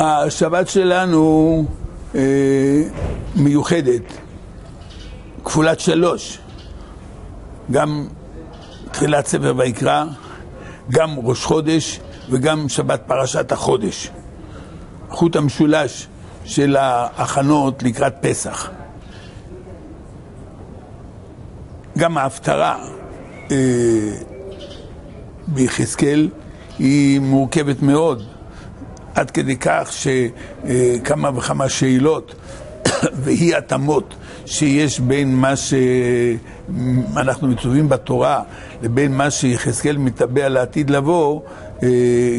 השבת שלנו אה, מיוחדת, כפולת שלוש, גם תחילת ספר ויקרא, גם ראש חודש וגם שבת פרשת החודש. חוט המשולש של ההכנות לקראת פסח. גם ההפטרה אה, ביחזקאל היא מורכבת מאוד, עד כדי כך שכמה וכמה שאלות ואי התאמות שיש בין מה שאנחנו מצווים בתורה לבין מה שיחזקאל מטבע לעתיד לבוא, אה,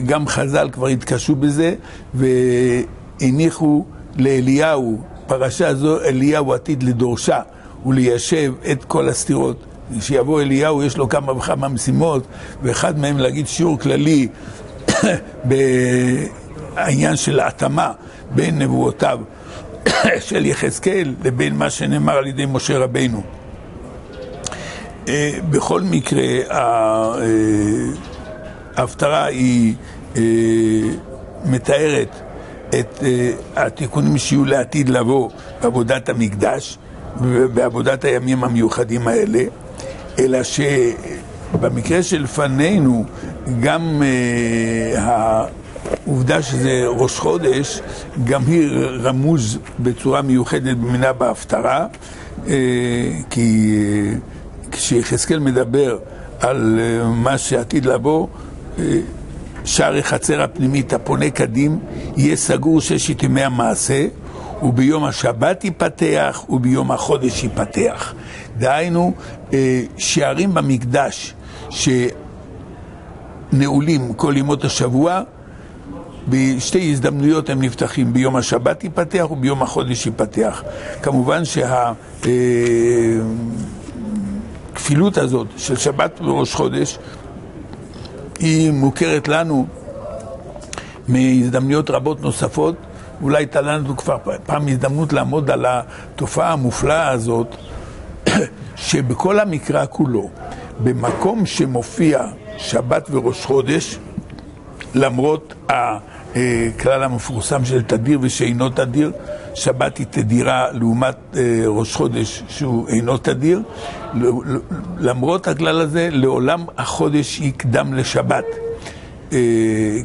גם חז"ל כבר התקשו בזה והניחו לאליהו, פרשה זו אליהו עתיד לדורשה וליישב את כל הסתירות. כשיבוא אליהו יש לו כמה וכמה משימות ואחד מהם להגיד שיעור כללי העניין של ההתאמה בין נבואותיו של יחזקאל לבין מה שנאמר על ידי משה רבינו. אה, בכל מקרה, אה, ההפטרה היא אה, מתארת את התיקונים שיהיו לעתיד לבוא בעבודת המקדש ובעבודת הימים המיוחדים האלה, אלא שבמקרה שלפנינו גם העובדה שזה ראש חודש, גם היא רמוז בצורה מיוחדת במינה בהפטרה, אה, כי אה, כשיחזקאל מדבר על אה, מה שעתיד לבוא, שער החצר הפנימית הפונה קדים יהיה סגור ששת ימי המעשה וביום השבת ייפתח וביום החודש ייפתח. דהיינו, שערים במקדש שנעולים כל ימות השבוע בשתי הזדמנויות הם נפתחים, ביום השבת ייפתח וביום החודש ייפתח. כמובן שהכפילות שה... הזאת של שבת וראש חודש היא מוכרת לנו מהזדמנויות רבות נוספות. אולי הייתה לנו כבר פעם הזדמנות לעמוד על התופעה המופלאה הזאת, שבכל המקרא כולו, במקום שמופיע שבת וראש חודש, למרות הכלל המפורסם של תדיר ושאינו תדיר, שבת היא תדירה לעומת אה, ראש חודש שהוא אינו תדיר, למרות הכלל הזה, לעולם החודש יקדם לשבת. אה,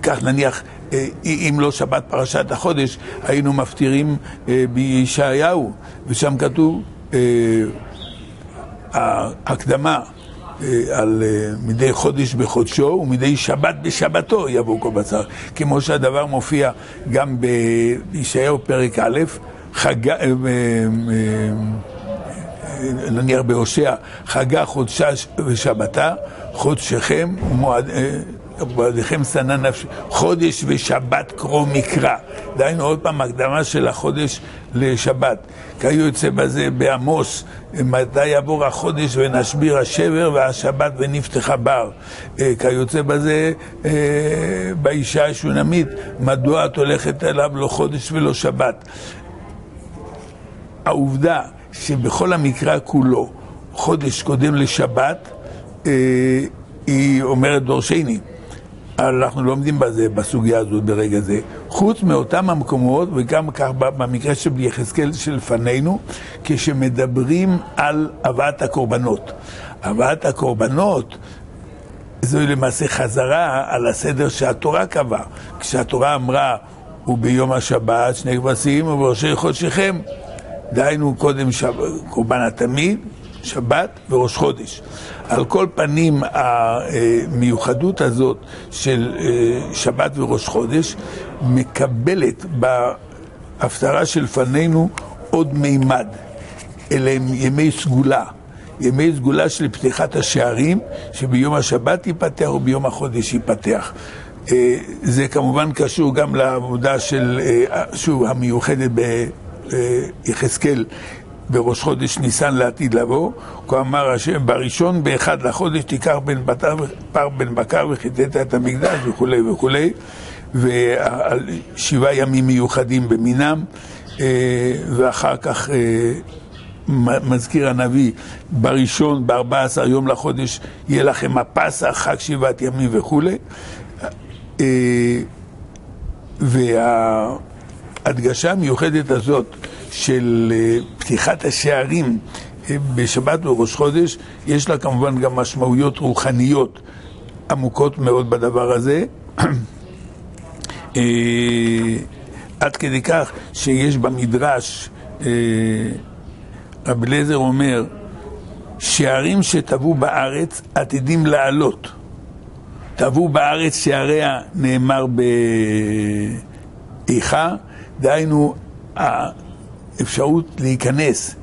כך נניח, אה, אם לא שבת פרשת החודש, היינו מפטירים בישעיהו, ושם כתוב ההקדמה אה, על אה, מדי חודש בחודשו ומדי שבת בשבתו יבוא כל בשר, כמו שהדבר מופיע גם בישעיהו פרק א', חג... אה, נניח בהושע, חגה חודשה ושבתה, חודשכם ומועד... ובעדיכם שנא נפשי, חודש ושבת קרוא מקרא. דהיינו עוד פעם הקדמה של החודש לשבת. כיוצא בזה בעמוס, מתי יעבור החודש ונשביר השבר והשבת ונפתחה בר. אה, כיוצא בזה אה, באישה השונמית, מדוע את הולכת אליו לא חודש ולא שבת. העובדה שבכל המקרא כולו חודש קודם לשבת, אה, היא אומרת דורשני. אנחנו לא עומדים בזה, בסוגיה הזאת ברגע זה. חוץ מאותם המקומות, וגם כך במקרה של יחזקאל שלפנינו, כשמדברים על הבאת הקורבנות. הבאת הקורבנות זוהי למעשה חזרה על הסדר שהתורה קבעה. כשהתורה אמרה, וביום השבת שני כבשים ובראשי חודשיכם. דהיינו קודם שב... קורבן התמיד, שבת וראש חודש. על כל פנים, המיוחדות הזאת של אה, שבת וראש חודש מקבלת בהפטרה שלפנינו עוד מימד. אלה הם ימי סגולה. ימי סגולה של פתיחת השערים, שביום השבת ייפתח וביום החודש ייפתח. אה, זה כמובן קשור גם לעבודה של, אה, שוב, המיוחדת ביחזקאל בראש חודש ניסן לעתיד לבוא, כה אמר השם, בראשון באחד לחודש תיקח בן בטר, פר בן בקר וחיטט את המקדש וכולי וכולי, ושבעה ימים מיוחדים במינם, אה, ואחר כך אה, מזכיר הנביא, בראשון, בארבע עשר יום לחודש, יהיה לכם הפסח, חג שבעת ימים וכולי. אה, וה... ההדגשה המיוחדת הזאת של אה, פתיחת השערים אה, בשבת וראש חודש, יש לה כמובן גם משמעויות רוחניות עמוקות מאוד בדבר הזה. עד כדי כך שיש במדרש, רב אליעזר אומר, שערים שטבעו בארץ עתידים לעלות. טבעו בארץ שעריה נאמר באיכה, דהיינו האפשרות להיכנס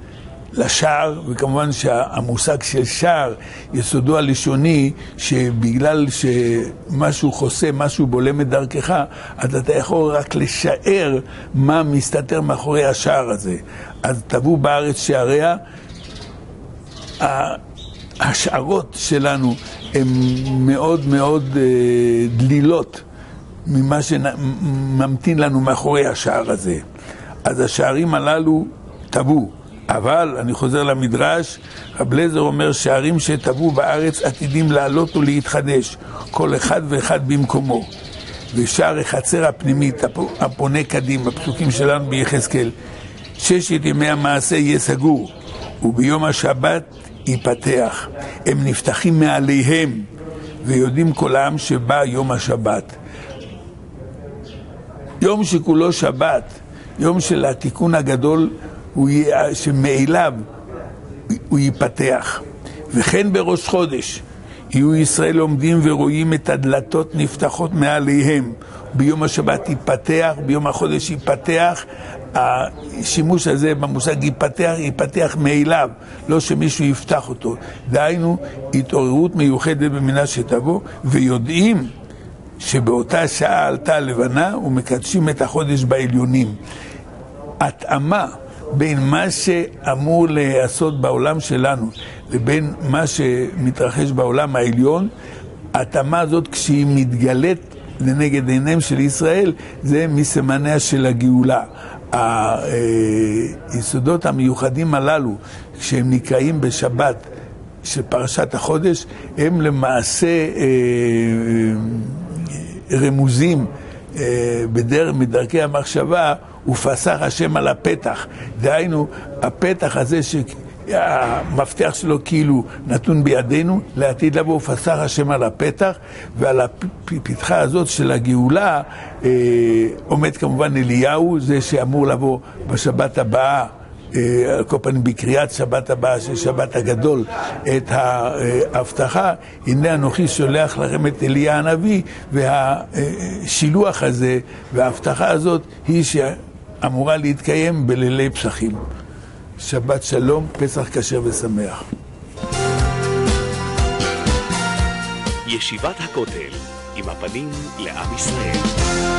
לשער, וכמובן שהמושג של שער, יסודו הלשוני, שבגלל שמשהו חוסה, משהו בולם את דרכך, אז אתה יכול רק לשער מה מסתתר מאחורי השער הזה. אז טבעו בארץ שעריה, ההשערות שלנו הן מאוד מאוד אה, דלילות ממה שממתין לנו מאחורי השער הזה. אז השערים הללו טבעו. אבל, אני חוזר למדרש, רב לזר אומר שערים שטבעו בארץ עתידים לעלות ולהתחדש, כל אחד ואחד במקומו. ושער החצר הפנימית הפונה קדימה, פסוקים שלנו ביחזקאל, ששת ימי המעשה יהיה סגור, וביום השבת ייפתח. הם נפתחים מעליהם, ויודעים כל העם שבא יום השבת. יום שכולו שבת, יום של התיקון הגדול, שמאליו הוא ייפתח. וכן בראש חודש יהיו ישראל עומדים ורואים את הדלתות נפתחות מעליהם. ביום השבת ייפתח, ביום החודש ייפתח, השימוש הזה במושג ייפתח, ייפתח מאליו, לא שמישהו יפתח אותו. דהיינו, התעוררות מיוחדת במינה שתבוא, ויודעים שבאותה שעה עלתה הלבנה ומקדשים את החודש בעליונים. התאמה בין מה שאמור להיעשות בעולם שלנו לבין מה שמתרחש בעולם העליון, ההתאמה הזאת כשהיא מתגלית לנגד עיניהם של ישראל, זה מסימניה של הגאולה. היסודות המיוחדים הללו, כשהם נקראים בשבת של פרשת החודש, הם למעשה אה, אה, רמוזים אה, בדרך, מדרכי המחשבה, ופסח השם על הפתח. דהיינו, הפתח הזה ש... המפתח שלו כאילו נתון בידינו, לעתיד לבוא פסח השם על הפתח, ועל הפתחה הזאת של הגאולה אה, עומד כמובן אליהו, זה שאמור לבוא בשבת הבאה. אה, על כל פנים בקריאת שבת הבאה של שבת הגדול את ההבטחה, הנה אנוכי שולח לכם את אליה הנביא, והשילוח הזה וההבטחה הזאת היא שאמורה להתקיים בלילי פסחים. שבת שלום, פסח כשר ושמח. ישיבת הכותל, עם הפנים לעם ישראל.